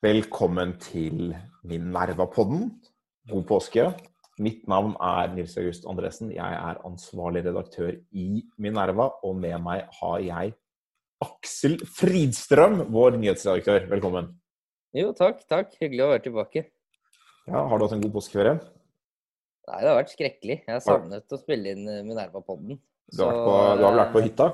Velkommen til Minerva-podden. God påske. Mitt navn er Nils August Andresen. Jeg er ansvarlig redaktør i Minerva, og med meg har jeg Aksel Fridstrøm, vår nyhetsredaktør. Velkommen. Jo, takk. takk. Hyggelig å være tilbake. Ja, Har du hatt en god påskeferie? Nei, det har vært skrekkelig. Jeg har savnet å spille inn eh, Minerva-podden. Du, du har vel vært på hytta?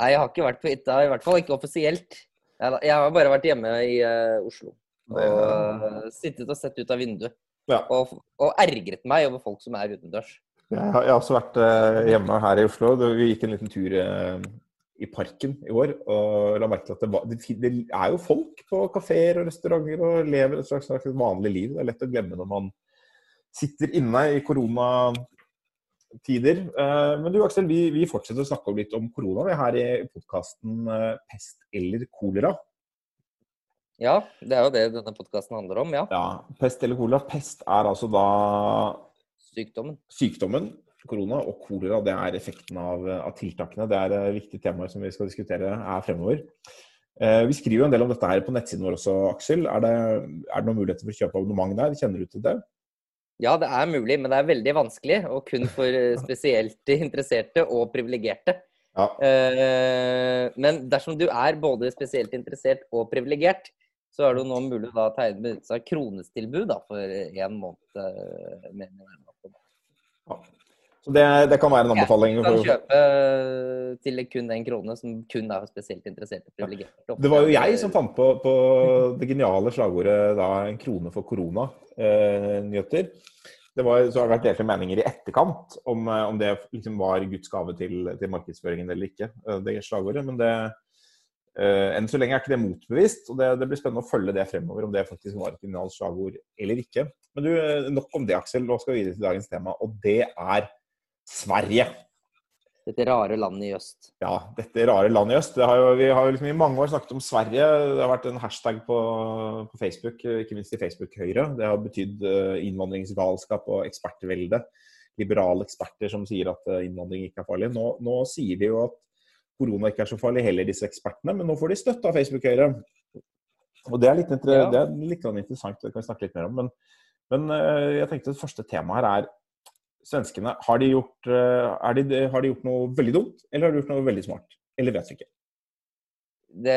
Nei, jeg har ikke vært på hytta. I hvert fall ikke offisielt. Jeg, har bare vært hjemme i uh, Oslo. Og uh, sittet og sett ut av vinduet. Ja. Og, og, ergret meg over folk som er utendørs. Jeg har, jeg har også vært uh, hjemme her i Oslo. Vi gikk en liten tur i parken i år og la merke til at det, var, det, det er jo folk på kafeer og restauranter og lever et slags, slags vanlig liv. Det er lett å glemme når man sitter inne i koronatider. Men du Aksel, vi, vi fortsetter å snakke litt om korona vi er her i podkasten Pest eller kolera. Ja, det er jo det denne podkasten handler om, ja. ja. Pest eller kolera. Pest er altså da Sykdommen. Sykdommen korona og kolera det er effekten av, av tiltakene. Det er eh, viktige temaer som vi skal diskutere her fremover. Eh, vi skriver jo en del om dette her på nettsiden vår også, Aksel. Er det, er det noen muligheter for å kjøpe abonnement der? Kjenner du til det? Ja, det er mulig, men det er veldig vanskelig. Og kun for eh, spesielt interesserte og privilegerte. Ja. Men dersom du er både spesielt interessert og privilegert, så er det nå mulig å tegne med seg kronestilbud da, for én måned. med ja. Det, det, kan være en anbefaling. Ja, du kan kjøpe til kun den krone, som kun er spesielt interessert i privilegerte. Det var jo jeg som fant på, på det geniale slagordet da, 'en krone for korona'-nyheter. Eh, det var, så har det vært delte meninger i etterkant om, eh, om det liksom var Guds gave til, til, markedsføringen eller ikke, eh, det slagordet. Men det, enn så lenge er ikke det motbevist. og det, det, blir spennende å følge det fremover, om det faktisk var et genialt slagord eller ikke. Men du, nok om det, Aksel. Nå skal vi videre til dagens tema, og det er Sverige. Dette rare landet i øst. Ja, dette rare landet i øst. Har jo, vi har jo liksom i mange år snakket om Sverige. Det har vært en hashtag på, på Facebook, ikke minst i Facebook-Høyre. Det har betydd eh, innvandringsgalskap og ekspertvelde. Liberale eksperter som sier at eh, innvandring ikke er farlig. Nå, nå sier de jo at korona ikke er så farlig heller, disse ekspertene, men nå får de støtte av Facebook-Høyre. Og Det er litt, ja. det er litt interessant, det kan vi snakke litt mer om. Men, men eh, jeg tenkte det første tema her er svenskene, har de, gjort, eh, de, har de, gjort, noe veldig dumt, eller har de gjort noe veldig smart? Eller vet du ikke? Det,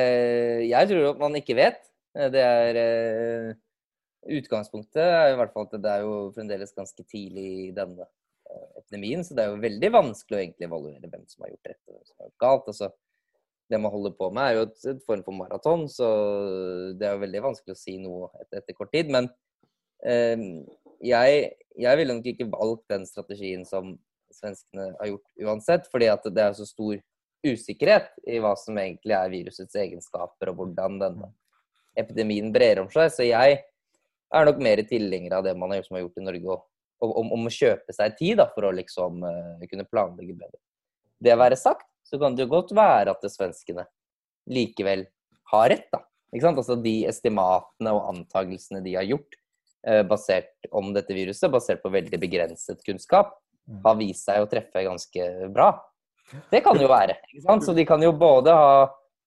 jeg tror at man ikke vet. Det er uh, Utgangspunktet er i hvert fall at det er jo fremdeles ganske tidlig i denne uh, epidemien, så det er jo veldig vanskelig å egentlig evaluere hvem som har gjort rett og hvem som har gjort galt. Altså, det man holder på med, er jo et, et form for maraton, så det er jo veldig vanskelig å si noe etter, etter kort tid. Men uh, jeg, jeg ville nok ikke valgt den strategien som svenskene har gjort uansett, fordi at det er så stor usikkerhet i hva som egentlig er virusets egenskaper, og hvordan denne epidemien brer om seg. Så jeg er nok mer tilhenger av det man har gjort, som har gjort i Norge, og, om, om, å kjøpe seg tid da, for å liksom uh, kunne planlegge bedre. Det være sagt, så kan det jo godt være at det svenskene likevel har rett, da. Ikke sant? Altså De estimatene og antagelsene de har gjort, basert om dette viruset, basert på veldig begrenset kunnskap, mm. har vist seg å treffe ganske bra. Det kan jo være. ikke sant? Så de kan jo både ha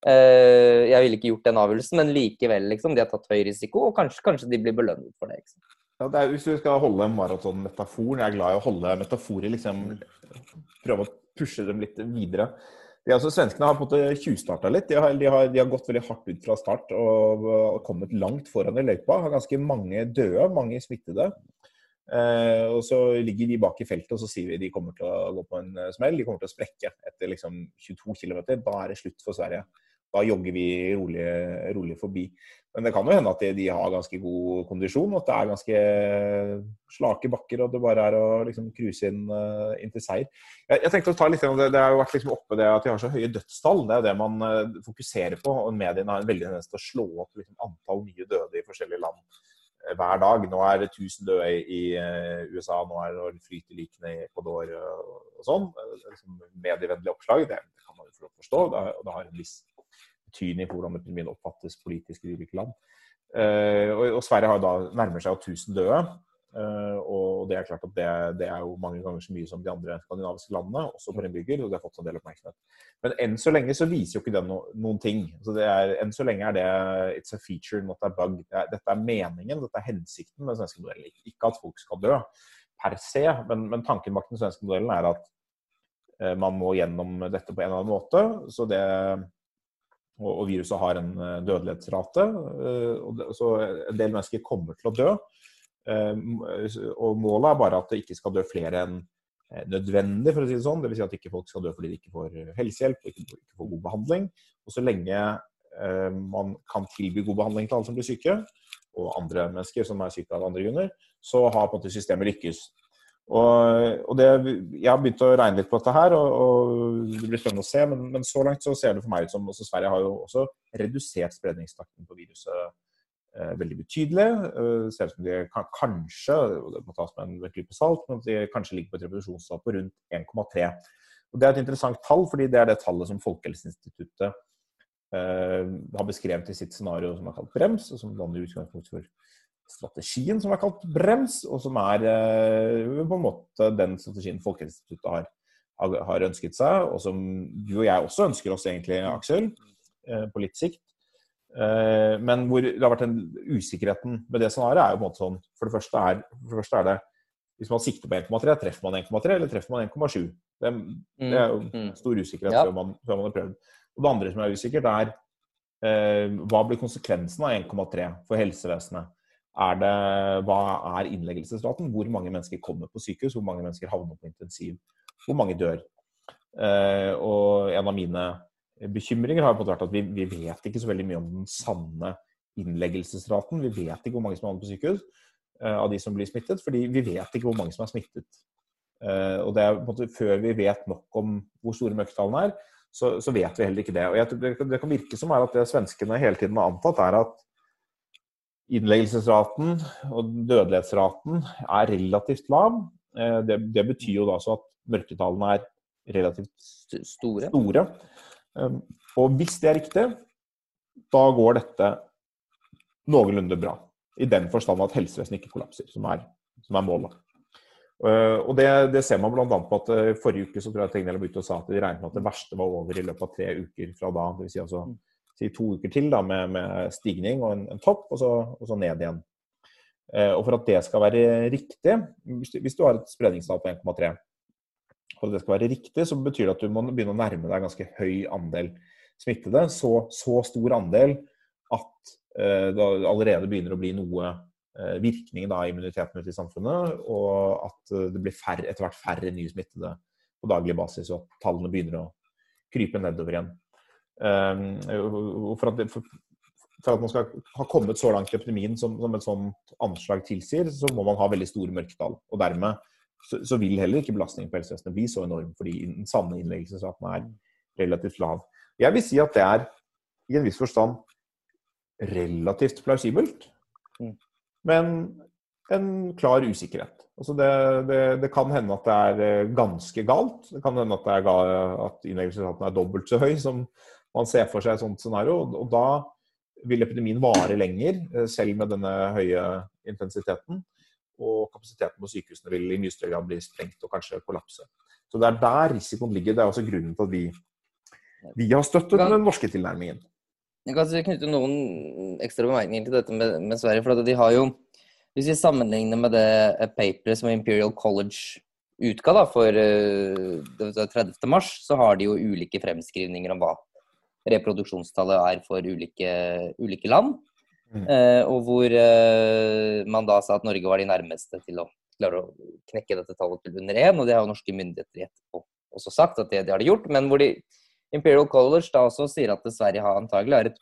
Uh, Jeg ville ikke gjort den avgjørelsen, men likevel, liksom. De har tatt høy risiko, og kanskje, kanskje de blir belønnet for det. sant? Ja, det er, hvis du skal holde maratonmetaforen, jeg er glad i å holde metaforer, liksom prøve å pushe dem litt videre. De, altså, svenskene har på en måte tjuvstarta litt. De har, de, har, de har, gått veldig hardt ut fra start og, og kommet langt foran i løypa. Har ganske mange døde, mange smittede. Eh, og så ligger de bak i feltet, og så sier vi de kommer til å gå på en eh, smell. De kommer til å sprekke etter liksom 22 km. Da er det slutt for Sverige. Da jogger vi rolig, rolig forbi. Men det kan jo hende at de, de, har ganske god kondisjon, at det er ganske slake bakker, og det bare er å liksom cruise inn, uh, inn, til seier. Jeg, jeg, tenkte å ta litt det, det har jo vært liksom oppe det at de har så høye dødstall. Det er det man uh, fokuserer på. og Mediene har en veldig tendens til å slå opp liksom, antall nye døde i forskjellige land uh, hver dag. Nå er det 1000 døde i USA, nå er det flyter likene i Ecuador og sånn. Liksom medievennlig oppslag, det, kan man jo forstå. Det, og det har en viss betydning for hvordan epidemien oppfattes politisk i de ulike land. Uh, og, Sverige har da nærmer seg 1000 døde. Uh, og det er klart at det, det, er jo mange ganger så mye som de andre skandinaviske landene, også for innbygger, og det har fått en del oppmerksomhet. Men enn så lenge så viser jo ikke det no, noen ting. Altså er, enn så lenge er det it's a feature, not a bug. Dette er meningen, dette er hensikten med den svenske modellen. Ikke at folk skal dø per se, men, men tanken bak den svenske modellen er at uh, man må gjennom dette på en eller annen måte. så det og, viruset har en dødelighetsrate. og Så en del mennesker kommer til å dø. Eh, og målet er bare at det ikke skal dø flere enn eh, nødvendig, for å si det sånn. Dvs. Si at ikke folk skal dø fordi de ikke får helsehjelp og ikke, får god behandling. Og så lenge eh, man kan tilby god behandling til alle som blir syke, og andre mennesker som er syke av andre grunner, så har på en måte systemet lykkes. Og, og det, Jeg har begynt å regne litt på dette her, og, og det blir spennende å se. Men, men, så langt så ser det for meg ut som også Sverige har jo også redusert spredningstakten på viruset Eh, veldig betydelig. Eh, ser ut som de kan, kanskje og det må tas med en klype salt, men de kanskje ligger på et reproduksjonstall på rundt 1,3. Og Det er et interessant tall, fordi det er det tallet som Folkehelseinstituttet eh, har beskrevet i sitt scenario som er kalt brems, og som danner utgangspunkt for strategien som er kalt brems, og som er uh, på en måte den strategien Folkehelseinstituttet har, har, har, ønsket seg, og som du og jeg også ønsker oss egentlig, Aksel, på litt sikt. Eh, men hvor det har vært en usikkerheten med det scenarioet, er jo på en måte sånn For det første er, det, første er det Hvis man sikter på 1,3, treffer man 1,3 eller treffer man 1,7? Det, det, er jo mm, mm. stor usikkerhet ja. før, man, før, man, har prøvd. Og det andre som er usikkert, er eh, hva blir konsekvensen av 1,3 for helsevesenet? Er det, hva er innleggelsesraten? Hvor mange mennesker kommer på sykehus? Hvor mange mennesker havner på intensiv? Hvor mange dør? Eh, og en av mine bekymringer har på vært at vi, vi, vet ikke så veldig mye om den sanne innleggelsesraten. Vi vet ikke hvor mange som havner på sykehus eh, av de som blir smittet, fordi vi vet ikke hvor mange som er smittet. Eh, og det er på en måte Før vi vet nok om hvor store mørketallene er, så, så, vet vi heller ikke det. Og jeg, det, det, kan virke som at det svenskene hele tiden har antatt, er at innleggelsesraten og dødelighetsraten er relativt lav. Uh, det, det betyr jo da så at mørketallene er relativt store. store. Ehm, og hvis det er riktig, da går dette noenlunde bra. I den forstand at helsevesenet ikke kollapser, som er, som er målet. Uh, og det, det, ser man bl.a. på at uh, forrige uke så tror jeg Tegnell ute og sa at de regnet med at det verste var over i løpet av tre uker fra da. vil Si altså mm. Si to uker til da, med, med stigning og en, en topp, og så, og så, ned igjen. Uh, og for at det skal være riktig, hvis, du har et spredningstall på 1,3 for at det skal være riktig, så betyr det at du må begynne å nærme deg ganske høy andel smittede. Så, så stor andel at eh, det allerede begynner å bli noe eh, virkning i immuniteten ute i samfunnet, og at eh, det blir færre, etter hvert færre nye smittede på daglig basis, og at tallene begynner å krype nedover igjen. Um, for, at det, for, for, at man skal ha kommet så langt i epidemien som, som et sånt anslag tilsier, så må man ha veldig store mørketall. Og dermed så, så, vil heller ikke belastningen på helsevesenet bli så enorm, fordi den sanne innleggelsesraten er relativt lav. Jeg vil si at det er i en viss forstand relativt plausibelt, mm. men en klar usikkerhet. Altså det, det, det, kan hende at det er eh, ganske galt. Det kan hende at, det er, at innleggelsesraten er dobbelt så høy som man ser for seg et sånt scenario. Og da vil epidemien vare lenger, eh, selv med denne høye intensiteten og kapasiteten på sykehusene vil i mye større grad bli sprengt og kanskje kollapse. Så Det er der risikoen ligger. Det er også grunnen til at vi, vi har støttet den norske tilnærmingen. Jeg kan knytte noen ekstra bemerkninger til dette med, med Sverige. for de har jo, Hvis vi sammenligner med det eh, paperet som Imperial College utga da, for uh, eh, 30. mars, så har de jo ulike fremskrivninger om hva reproduksjonstallet er for ulike, ulike land. Mm. Eh, og hvor eh, man da sa at Norge var de nærmeste til å klare å knekke dette tallet til under én. Og det har jo norske myndigheter etterpå også sagt at det, det har de gjort. Men hvor de Imperial College da også sier at Sverige har antagelig har et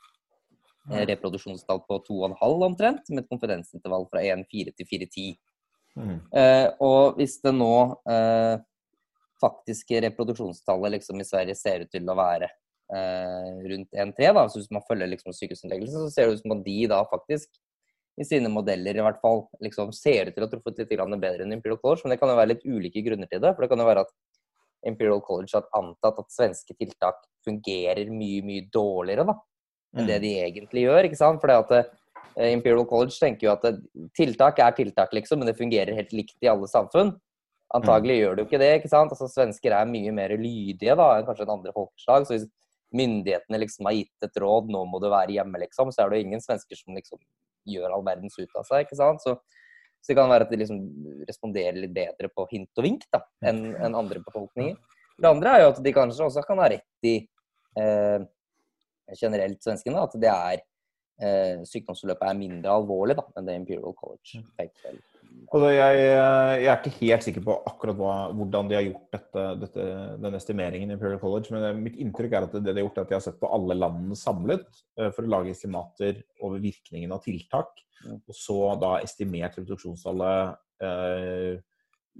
eh, reproduksjonstall på 2,5 omtrent, med et konfidensintervall fra 1,4 til 4,10. Mm. Eh, og hvis det nå eh, faktiske reproduksjonstallet liksom i Sverige ser ut til å være rundt 1-3. da, så Hvis man følger liksom sykehusinnleggelsen, så ser det ut som at de da faktisk i sine modeller i hvert fall liksom ser ut til å ha truffet litt bedre enn Imperial College. Men det kan jo være litt ulike grunner til det. For det kan jo være at Imperial College har antatt at svenske tiltak fungerer mye, mye dårligere da, enn det mm. de egentlig gjør. ikke sant? For det at eh, Imperial College tenker jo at tiltak er tiltak, liksom, men det fungerer helt likt i alle samfunn. Antagelig gjør det jo ikke det. ikke sant? Altså, Svensker er mye mer lydige da, enn kanskje en andre folkeslag. Så hvis myndighetene liksom har gitt et råd, nå må du være hjemme, liksom, så er det jo ingen svensker som liksom gjør all verdens ut av seg. ikke sant? Så, så det kan være at de liksom responderer litt bedre på hint og vink da, enn en andre befolkninger. Det andre er jo at de kanskje også kan ha rett i eh, generelt svenskene, at det er sykdomsforløpet er mindre alvorlig da, enn det Imperial College peker vel. Altså, jeg, jeg, er ikke helt sikker på akkurat hva, hvordan de har gjort dette, dette, den estimeringen i Imperial College, men mitt inntrykk er at det de har gjort er at de har sett på alle landene samlet for å lage estimater over virkningen av tiltak, mm. og så da estimert reproduksjonstallet eh,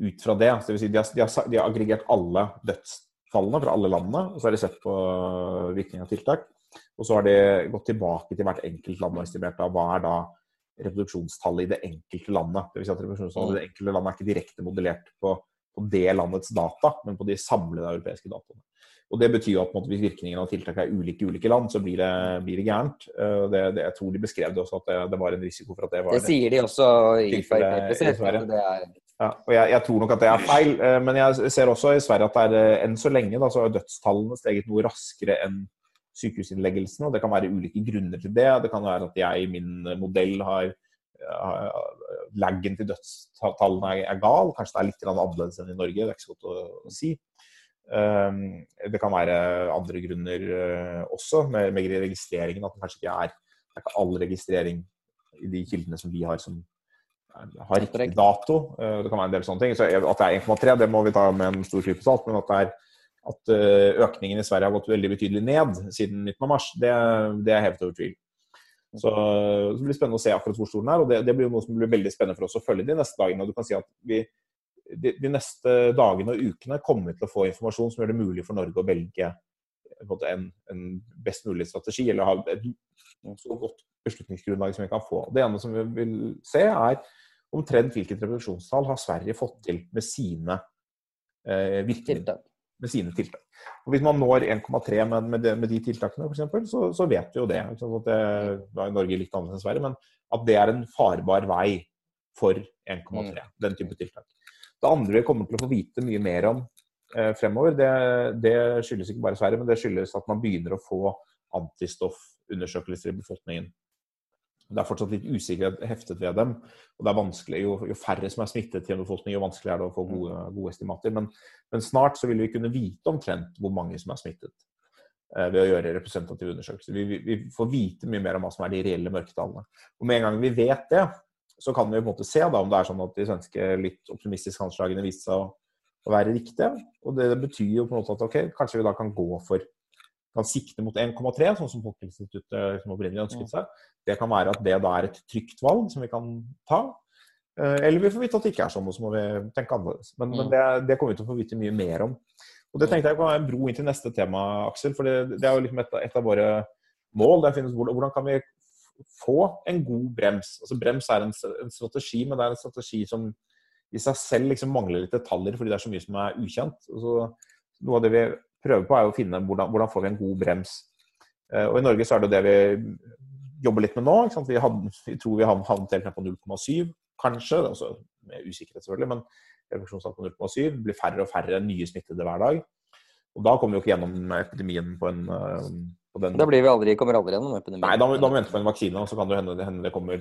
ut fra det. Så det vil si, de, har, de, har, de har aggregert alle dødsfallene fra alle landene, og så har de sett på virkningen av tiltak. Og så har de gått tilbake til hvert enkelt land og estimert da hva er da reproduksjonstallet i det enkelte landet. Det vil si at reproduksjonstallet i det enkelte landet er ikke direkte modellert på, på, det landets data, men på de samlede europeiske dataene. Og Det betyr jo at måte, hvis virkningen av tiltak er ulike i ulike land, så blir det, blir det gærent. Eh, det, det, jeg tror de beskrev det også, at det, det, var en risiko for at det var Det sier de også i Sverige. Ja, og jeg, jeg, tror nok at det er feil, eh, men jeg ser også i Sverige at det er, enn så lenge da, så har dødstallene steget noe raskere enn sykehusinnleggelsen. og Det kan være ulike grunner til det. Det kan være at jeg i min modell har Laggen til dødstallene er gal. Kanskje det er litt annerledes enn i Norge. Det er ikke så godt å, si. Um, det kan være andre grunner uh, også, med, med, registreringen. At det kanskje ikke er, det er ikke all registrering i de kildene som vi har, som har riktig dato. Det kan være en del sånne ting. Så at det er 1,3, det må vi ta med en stor klype salt. Men at det er at eh, økningen i Sverige har gått veldig betydelig ned siden midten av mars, det, det er hevet over tvil. Så det blir spennende å se akkurat hvor stor den er. og det, det, blir noe som blir veldig spennende for oss å følge de neste dagene. og du kan si at vi, de, de, neste dagene og ukene kommer vi til å få informasjon som gjør det mulig for Norge å velge en, en best mulig strategi, eller ha et så godt beslutningsgrunnlag som vi kan få. Det ene som vi vil se, er omtrent hvilket reproduksjonstall har Sverige fått til med sine eh, virkemidler med sine tiltak. Og Hvis man når 1,3 med, med, med, de tiltakene, eksempel, så, så vet vi jo det. At det da er Norge litt annerledes enn Sverige, men at det er en farbar vei for 1,3. Mm. Den type tiltak. Det andre vi kommer til å få vite mye mer om eh, fremover, det, det, skyldes ikke bare Sverige, men det skyldes at man begynner å få antistoffundersøkelser i befolkningen. Det er fortsatt litt usikkerhet heftet ved dem. og det er vanskelig, Jo, jo færre som er smittet i en befolkning, jo vanskeligere er det å få gode, gode estimater. Men, men, snart så vil vi kunne vite omtrent hvor mange som er smittet eh, ved å gjøre representative undersøkelser. Vi, vi, vi, får vite mye mer om hva som er de reelle mørketallene. Og Med en gang vi vet det, så kan vi på en måte se da, om det er sånn at de svenske litt optimistiske anslagene viste seg å, å være riktige. Og det, det, betyr jo på en måte at ok, kanskje vi da kan gå for kan sikte mot 1,3, sånn som Folkehelseinstituttet liksom opprinnelig ønsket seg. Det kan være at det da er et trygt valg som vi kan ta. Eh, eller vi får vite at det ikke er sånn, og så må vi tenke annerledes. Men, men det, det, kommer vi til å få vite mye mer om. Og Det tenkte jeg kan være en bro inn til neste tema, Aksel. For det, det er jo liksom et, et, av våre mål. Det finnes, hvordan kan vi få en god brems? Altså Brems er en, en, strategi, men det er en strategi som i seg selv liksom mangler litt detaljer fordi det er så mye som er ukjent. Så noe av det vi prøver på, er å finne hvordan, hvordan får vi en god brems. Eh, og I Norge så er det det vi jobber litt med nå. Vi, hadde, vi, tror vi havnet helt ned på 0,7, kanskje. Altså, med usikkerhet, selvfølgelig, men refleksjonstall på 0,7. Blir færre og færre nye smittede hver dag. Og Da kommer vi jo ikke gjennom epidemien på en eh, på den... Da blir vi aldri, kommer aldri gjennom epidemien? Nei, da, da må vi vente på en vaksine. Så kan det hende, det kommer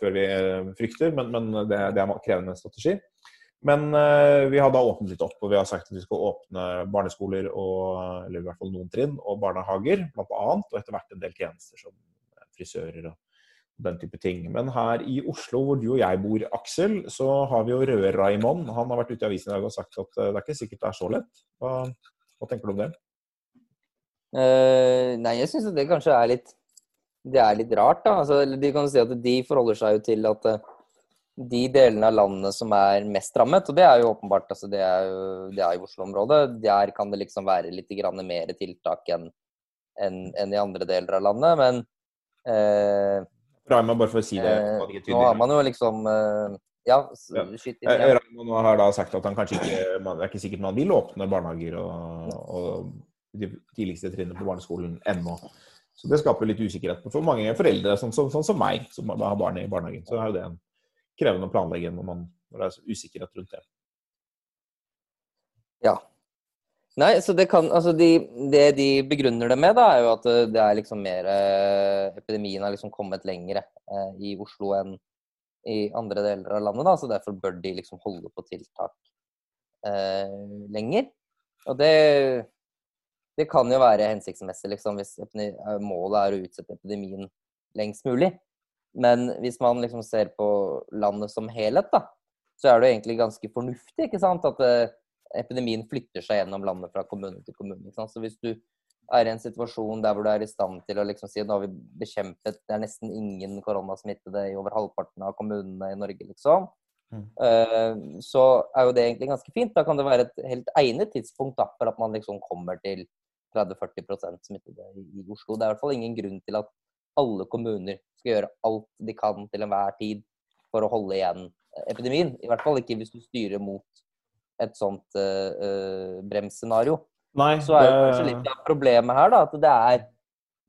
før vi eh, frykter, men, men det, det, er krevende strategi. Men uh, vi har da åpnet litt opp, og vi har sagt at vi skal åpne barneskoler og, eller i hvert fall noen trinn, og barnehager bl.a. Og etter hvert en del tjenester som frisører og den type ting. Men her i Oslo, hvor du og jeg bor, Aksel, så har vi jo Røde Raymond. Han har vært ute i avisen i dag og sagt at uh, det er ikke sikkert det er så lett. Hva, hva tenker du om det? Uh, nei, jeg syns det kanskje er litt Det er litt rart, da. Altså, de kan si at de forholder seg jo til at de delene av landet som er mest rammet, og det er jo åpenbart altså det er jo det er i Oslo-området, der kan det liksom være litt mer tiltak enn en, en i andre deler av landet. Men eh, Raima, bare for å si det, eh, Nå har man jo liksom eh, Ja, skyt inn. Ja. Raima har da sagt at han kanskje ikke man, Det er ikke sikkert man vil åpne barnehager og, og de tidligste trinnene på barneskolen ennå. Så det skaper litt usikkerhet for mange foreldre, sånn, sånn, sånn som meg, som har barn i barnehagen. Så er jo det en krevende å planlegge når, man, når det er usikkerhet rundt det. Ja. Nei, så det kan Altså, de, det de begrunner det med, da, er jo at det er liksom mer eh, Epidemien har liksom kommet lengre eh, i Oslo enn i andre deler av landet, da, så derfor bør de liksom holde på tiltak eh, lenger. Og det det kan jo være hensiktsmessig liksom, hvis målet er å utsette epidemien lengst mulig. Men hvis man liksom ser på landet som helhet, da, så er det egentlig ganske fornuftig ikke sant? at uh, epidemien flytter seg gjennom landet fra kommune til kommune. Ikke sant? Så hvis du er i en situasjon der hvor du er i stand til å liksom si at nå har vi bekjempet det er nesten ingen koronasmittede i over halvparten av kommunene i Norge, liksom, mm. uh, så er jo det egentlig ganske fint. Da kan det være et helt egnet tidspunkt da, for at man liksom kommer til 30-40% smittede i Oslo. Det er i hvert fall ingen grunn til at alle kommuner skal gjøre alt de kan til enhver tid for å holde igjen eh, epidemien. I hvert fall ikke hvis du styrer mot et sånt uh, bremsscenario. Nei, Så er det kanskje litt av problemet her da, at det er,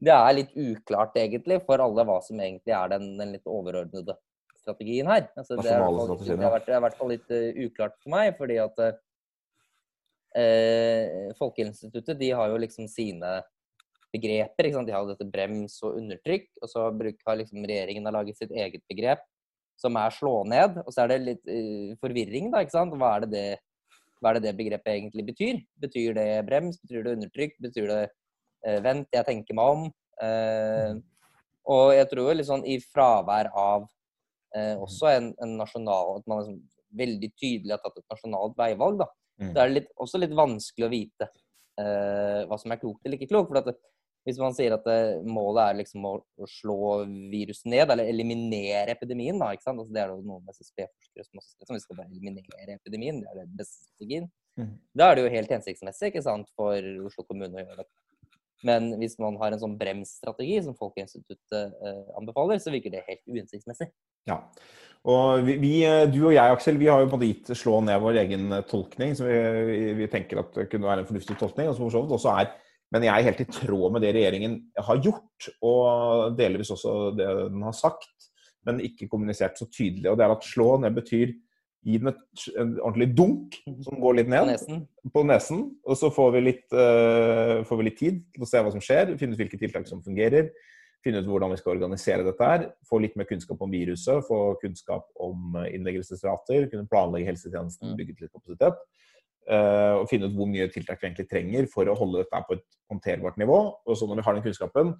det er, litt uklart egentlig for alle hva som egentlig er den, den litt overordnede strategien her. Altså, det, er, det, har vært, det er i hvert fall litt uh, uklart for meg, fordi at uh, eh, Folkehelseinstituttet de har jo liksom sine begreper. Ikke sant? De har dette brems og undertrykk. Og så har liksom regjeringen har laget sitt eget begrep, som er slå ned. Og så er det litt uh, forvirring, da. ikke sant? Hva er, det det, hva er det det begrepet egentlig betyr? Betyr det brems? Betyr det undertrykk? Betyr det uh, vent, jeg tenker meg om? Uh, og jeg tror litt sånn i fravær av også en, en nasjonal At man liksom veldig tydelig har tatt et nasjonalt veivalg, da Mm. Så er det litt, også litt vanskelig å vite hva som er klokt eller ikke klokt. for at hvis man sier at eh, målet er liksom å, slå viruset ned, eller eliminere epidemien, da, ikke sant? Altså, det er det noen SSB-forskere som også sier som vi skal bare eliminere epidemien. Det er det beste strategien. Mm. Da er det jo helt hensiktsmessig ikke sant, for Oslo kommune å gjøre det. Men hvis man har en sånn bremsstrategi som Folkeinstituttet uh, anbefaler, så virker det helt uhensiktsmessig. Ja, og vi, vi, du og jeg, Aksel, vi har jo på en måte gitt slå ned vår egen eh, tolkning, som vi, vi tenker at kunne være en fornuftig tolkning. og som for så vidt også er men jeg er helt i tråd med det regjeringen har gjort, og delvis også det den har sagt, men ikke kommunisert så tydelig. Og det er at slå ned betyr gi den et, ordentlig dunk som går litt ned på nesen. På nesen og så får vi, litt, uh, får vi litt tid til å se hva som skjer, finne ut hvilke tiltak som fungerer finne ut hvordan vi skal organisere dette her. Få litt mer kunnskap om viruset, få kunnskap om eh, innleggelsesrater, kunne planlegge helsetjenesten, mm. bygge litt kapasitet. Uh, og finne ut hvor mye tiltak vi egentlig trenger for å holde dette på et håndterbart nivå. Og så når vi har den kunnskapen,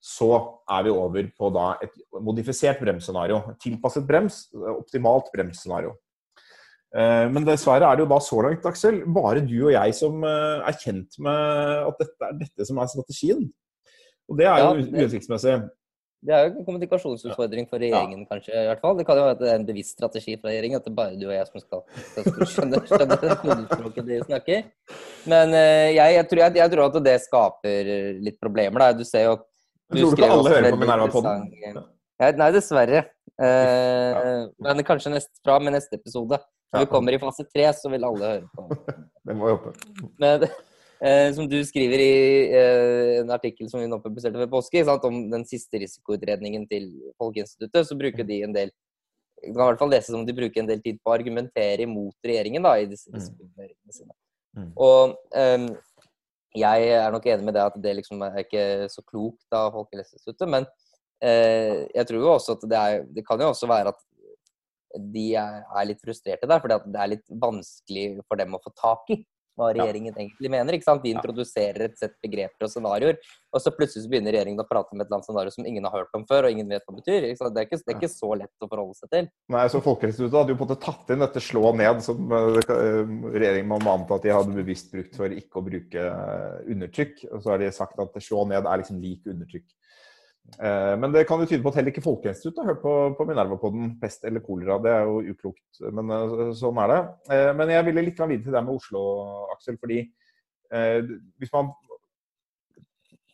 så er vi over på da et modifisert bremsscenario. Tilpasset brems, optimalt bremsscenario. Uh, men dessverre er det jo da så langt, Aksel, bare du og jeg som er kjent med at dette er dette som er strategien. Og det er jo ja, uhensiktsmessig. Det er jo en kommunikasjonsutfordring for regjeringen, ja. kanskje. i hvert fall. Det kan jo være en bevisst strategi fra regjeringen, at det er bare du og jeg som skal, skal skjønne, skjønne kodespråket de snakker. Men uh, jeg, jeg, tror, jeg, jeg, tror, at det skaper litt problemer. Da. Du ser jo du Tror du ikke alle hører på Minerva-podden? Nei, dessverre. Uh, ja. Men kanskje nest, fra med neste episode. Når vi kommer i fase tre, så vil alle høre på. det må vi håpe. Men, Eh, som du skriver i eh, en artikkel som vi nå publiserte ved påske, sant, om den siste risikoutredningen til Folkeinstituttet, så bruker de en del du kan i hvert fall lese som de bruker en del tid på å argumentere imot regjeringen da, i disse mm. sine. Mm. Og um, jeg er nok enig med det at det liksom er ikke så klokt av Folkehelseinstituttet, men uh, jeg tror jo også at det, er, det kan jo også være at de er, er litt frustrerte der, fordi det er litt vanskelig for dem å få tak i hva regjeringen ja. egentlig mener. ikke sant? De introduserer et sett begreper og scenarioer, og så plutselig begynner regjeringen å prate om et eller annet scenario som ingen har hørt om før, og ingen vet hva det betyr. Det er, ikke, det, er ikke, så lett å forholde seg til. Nei, så Folkehelseinstituttet hadde jo på en måte tatt inn dette slå ned, som eh, eh, regjeringen må anta at de hadde bevisst brukt for ikke å bruke eh, undertrykk. Og så har de sagt at slå ned er liksom lik undertrykk. Eh, men det kan jo tyde på at heller ikke Folkehelseinstituttet har hørt på, på Minerva-podden pest eller kolera. Det er jo uklokt, men eh, sånn er det. Eh, men jeg ville litt videre til det med Oslo, Aksel. fordi hvis man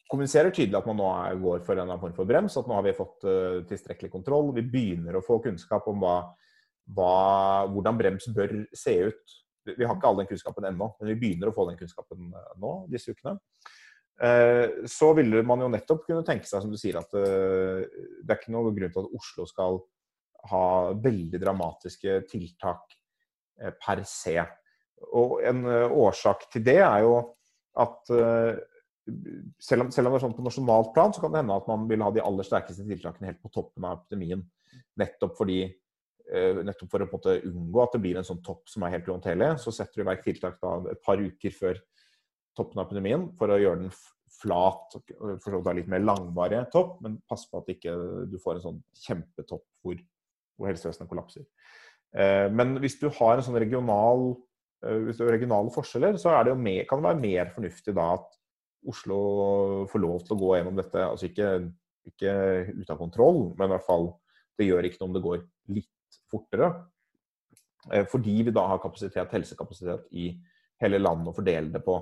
kommuniserer tydelig at man nå går for en form for brems, at nå har vi fått tilstrekkelig kontroll, vi begynner å få kunnskap om hva, hva, hvordan brems bør se ut. Vi har ikke all den kunnskapen ennå, men vi begynner å få den kunnskapen nå disse ukene. Eh, så ville man jo nettopp kunne tenke seg, som du sier, at eh, det er ikke noen grunn til at Oslo skal ha veldig dramatiske tiltak eh, per se. Og en årsak til det er jo at selv om, selv om, det er sånn på nasjonalt plan, så kan det hende at man vil ha de aller sterkeste tiltakene helt på toppen av epidemien. Nettopp fordi nettopp for å unngå at det blir en sånn topp som er helt uhåndterlig, så setter du i verk tiltak da, et par uker før toppen av epidemien for å gjøre den flat, for så vidt litt mer langvarig topp, men pass på at ikke du får en sånn kjempetopp hvor, hvor helsevesenet kollapser. Eh, men hvis du har en sånn regional eh, hvis det er regionale forskjeller, så det mer, kan det være mer fornuftig da at Oslo får lov til å gå gjennom dette. altså Ikke, ikke ut av kontroll, men i hvert fall det gjør ikke noe om det går litt fortere. Eh, fordi vi da har kapasitet, helsekapasitet i hele landet å fordele det på.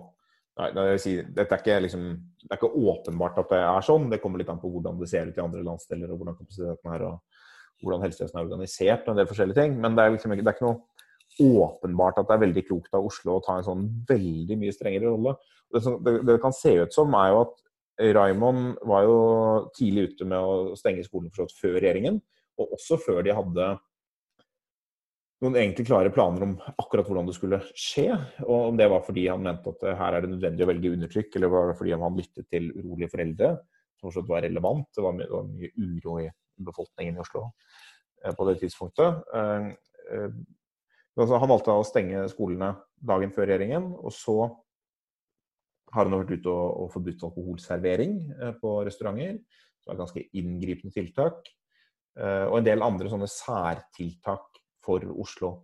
Nei, si, dette er ikke, liksom, det er ikke åpenbart at det er sånn. Det kommer litt an på hvordan det ser ut i andre landsdeler, og hvordan kapasiteten er, og hvordan helsevesenet er organisert, og en del forskjellige ting. Men det er, liksom, det er ikke noe åpenbart at det er veldig klokt av Oslo å ta en sånn veldig mye strengere rolle. Det, det, det kan se ut som, er jo at Raymond var jo tidlig ute med å stenge skolen for før regjeringen, og også før de hadde noen egentlig klare planer om akkurat hvordan det skulle skje. Og om det var fordi han mente at her er det nødvendig å velge undertrykk, eller var det fordi han lyttet til urolige foreldre, som fortsatt var relevant. Det var, mye, det var mye uro i befolkningen i Oslo eh, på det tidspunktet. Eh, eh, altså, han valgte å stenge skolene dagen før regjeringen, og så har han vært ute og, og forbudt alkoholservering på restauranter. Det er ganske inngripende tiltak. Og en del andre sånne særtiltak for Oslo.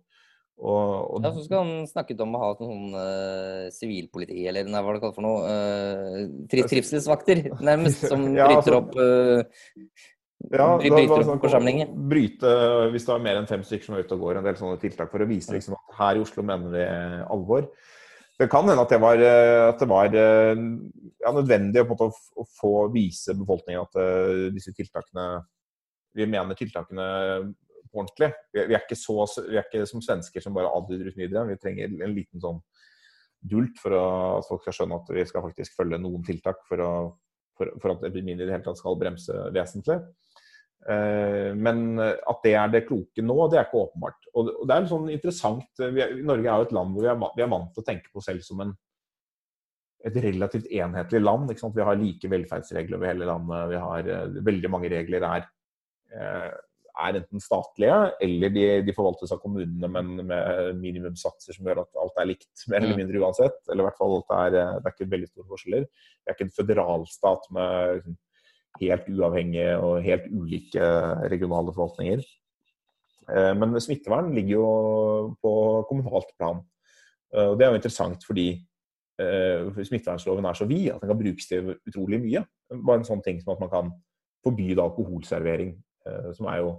Og, og... Ja, så skal han snakket om å ha sånn uh, eller nei, hva er det kalt for noe? Uh, tri trivselsvakter, nærmest, som ja, bryter altså, opp uh, ja, bryter opp sånn, forsamlinger. Bryte, hvis det er mer enn fem stykker som er ute og går, en del sånne tiltak for å vise liksom, at her i Oslo mener vi alvor. Det kan hende at det var, at det var ja, nødvendig å, å, få vise befolkningen at disse tiltakene Vi mener tiltakene ordentlig. Vi, vi, er ikke så, vi er ikke som svensker som bare adlyder uten videre. Vi trenger en liten sånn dult for å, at folk skal skjønne at vi skal faktisk følge noen tiltak for, å, for, for at epidemien i det hele tatt skal bremse vesentlig. Eh, men at det er det kloke nå, det er ikke åpenbart. Og, og det er sånn interessant er, Norge er jo et land hvor vi er, vi er vant til å tenke på selv som en et relativt enhetlig land. Vi har like velferdsregler over hele landet. Vi har uh, Veldig mange regler er uh, er enten statlige, eller de, de, forvaltes av kommunene, men med minimumssatser som gjør at alt er likt, mer eller mm. mindre uansett. Eller i hvert fall det er, det er ikke veldig store forskjeller. Det er ikke en føderalstat med liksom, helt uavhengige og helt ulike regionale forvaltninger. Eh, men smittevern ligger jo på kommunalt plan. Eh, og det er jo interessant fordi uh, smittevernloven er så vid at den kan brukes til utrolig mye. Bare en sånn ting som at man kan forby alkoholservering Eh, som er jo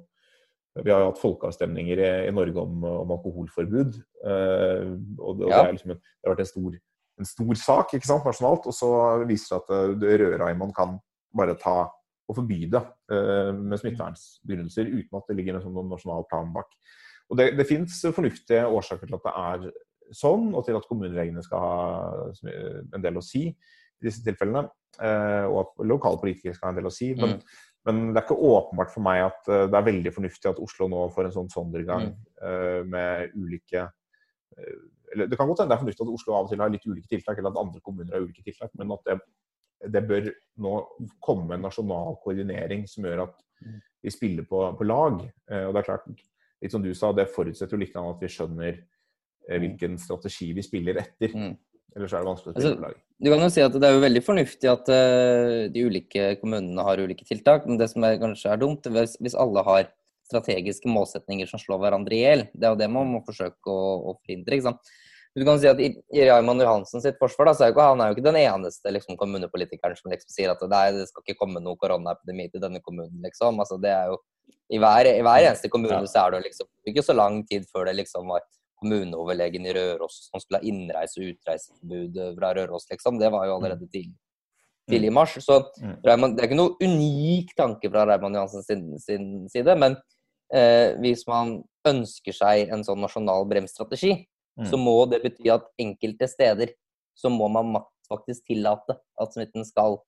vi har jo hatt folkeavstemninger i, i Norge om, om, alkoholforbud. Uh, og det, og ja. det, liksom en, det, har vært en stor, en stor, sak ikke sant, nasjonalt. Og så viser det seg at uh, Rødreimond kan bare ta og forby det uh, med smittevernsbegrunnelser uten at det ligger en sånn nasjonal plan bak. Og Det, det fins fornuftige årsaker til at det er sånn, og til at kommunereglene skal ha en del å si i disse tilfellene. og at lokalpolitikere skal ha en del å si. Men, mm. Men det er ikke åpenbart for meg at uh, det er veldig fornuftig at Oslo nå får en sånn sondergang uh, med ulike uh, eller Det kan godt hende det er fornuftig at Oslo av og til har litt ulike tiltak, eller at andre kommuner har ulike tiltak, men at det, det bør nå komme en nasjonal koordinering som gjør at mm. vi spiller på, på lag. og det er klart, litt som du sa, det forutsetter jo litt at vi skjønner mm. hvilken strategi vi spiller etter. Mm. Ellers er det vanskelig å spille altså, lag. Du kan jo si at Det er jo veldig fornuftig at uh, de ulike kommunene har ulike tiltak, men det som er, kanskje er dumt, hvis, hvis alle har strategiske målsetninger som slår hverandre i hjel. Det er jo det man må forsøke å, å forhindre. ikke sant? Du kan si at I, i Raymond Johansen sitt forsvar da, så er jo ikke, han er jo ikke den eneste liksom, kommunepolitikeren som liksom sier at nei, det skal ikke komme noe koronaepidemi til denne kommunen. liksom. Altså, det er jo, I hver, i hver eneste kommune ja. så er det liksom ikke så lang tid før det liksom var kommuneoverlegen i Røros som skulle ha innreise- og utreiseforbud fra Røros, liksom. Det var jo allerede mm. tidlig, tidlig i mars. Så mm. Det er ikke noe unik tanke fra Reimann Johansen sin, sin side. Men eh, hvis man ønsker seg en sånn nasjonal bremsstrategi, mm. så må det bety at enkelte steder så må man faktisk tillate at smitten skal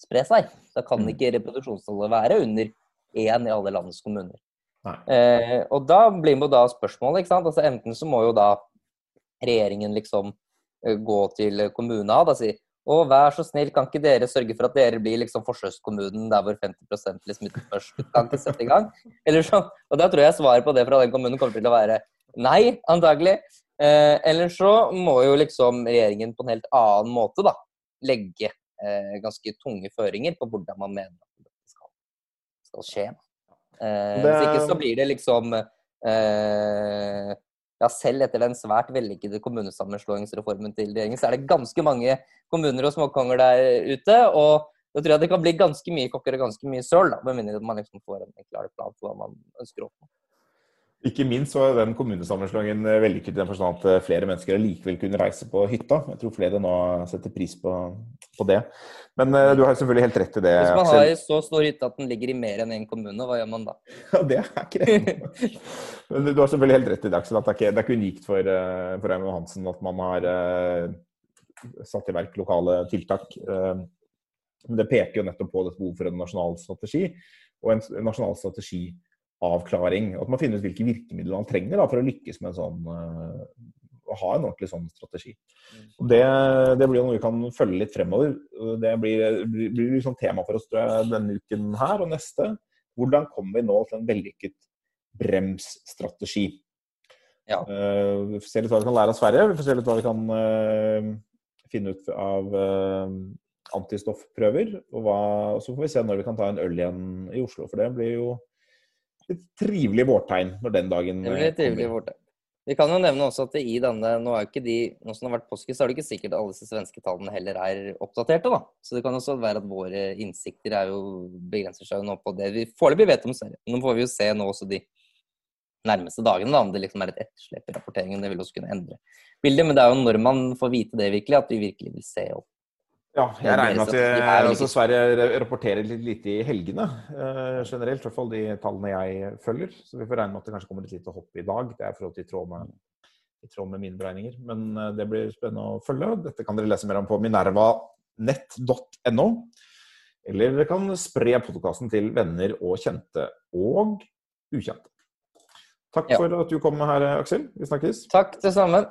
spre seg. Da kan Mm. ikke reproduksjonstallet være under én i alle landets kommuner. Eh, og da blir jo da spørsmålet, ikke sant. Altså enten så må jo da regjeringen liksom eh, gå til kommunene og si å, vær så snill, kan ikke dere sørge for at dere blir liksom forsøkskommunen der hvor 50 blir smittet først? Kan ikke sette i gang? Eller så, og da tror jeg svaret på det fra den kommunen kommer til å være nei, antagelig. Eh, eller så må jo liksom regjeringen på en helt annen måte da legge eh, ganske tunge føringer på hvordan man mener at det skal, skal skje. Eh, Det- Hvis ikke så blir det liksom eh, ja, selv etter den svært vellykkede kommunesammenslåingsreformen til regjeringen, så er det ganske mange kommuner og småkonger der ute. Og da tror jeg det kan bli ganske mye kokker og ganske mye søl, med mindre man liksom får en klar plan for hva man ønsker å oppnå. Ikke minst så er den kommunesammenslåingen eh, vellykket i den forstand at eh, flere mennesker allikevel kunne reise på hytta. Jeg tror flere nå setter pris på, på det. Men uh, du har selvfølgelig helt rett i det, Hvis man har en så stor hytte at den ligger i mer enn én kommune, hva gjør man da? Ja, det er ikke det. Men du har selvfølgelig helt rett i det, Aksel. At det er ikke, det er ikke unikt for, eh, for Raymond Hansen at man har uh, satt i verk lokale tiltak. Men det peker jo nettopp på dette behovet for en nasjonal strategi, og en, nasjonal strategiavklaring. Og At man finner ut hvilke virkemidler man trenger da, for å lykkes med en sånn eh, å ha en ordentlig sånn strategi. Det, det blir noe vi kan følge litt fremover. Det blir, blir, blir liksom tema for oss tror jeg, denne uken her og neste. Hvordan kommer vi nå til en vellykket bremsstrategi? Ja. Uh, vi får se litt hva vi kan lære av Sverige. Vi får se litt hva vi kan uh, finne ut av uh, antistoffprøver. Og, hva, og så får vi se når vi kan ta en øl igjen i Oslo. For det blir jo et trivelig vårtegn når den dagen Det blir et trivelig vårtegn. Vi kan jo nevne også at i denne, nå er jo ikke de, nå som det har vært påske, så er det ikke sikkert alle disse svenske tallene heller er oppdaterte. da. Så det kan også være at våre innsikter er jo, begrenser seg jo nå på det vi foreløpig vet om Sverige. Nå får vi jo se nå også de nærmeste dagene da, om det liksom er et etterslep i rapporteringen. Det vil også kunne endre bildet. Men det er jo når man får vite det virkelig, at vi virkelig vil se opp. Ja, jeg regner med at vel altså Sverige rapporterer litt lite i helgene uh, generelt. I hvert fall de tallene jeg følger. Så vi får regne med at det kanskje kommer et lite hopp i dag. Det er for i tråd med, i tråd med mine beregninger. Men uh, det blir spennende å følge. Dette kan dere lese mer om på minervanett.no. Eller dere kan spre podkasten til venner og kjente og ukjente. Takk Ja. for at du kom her, Aksel. Vi snakkes. Takk, det samme.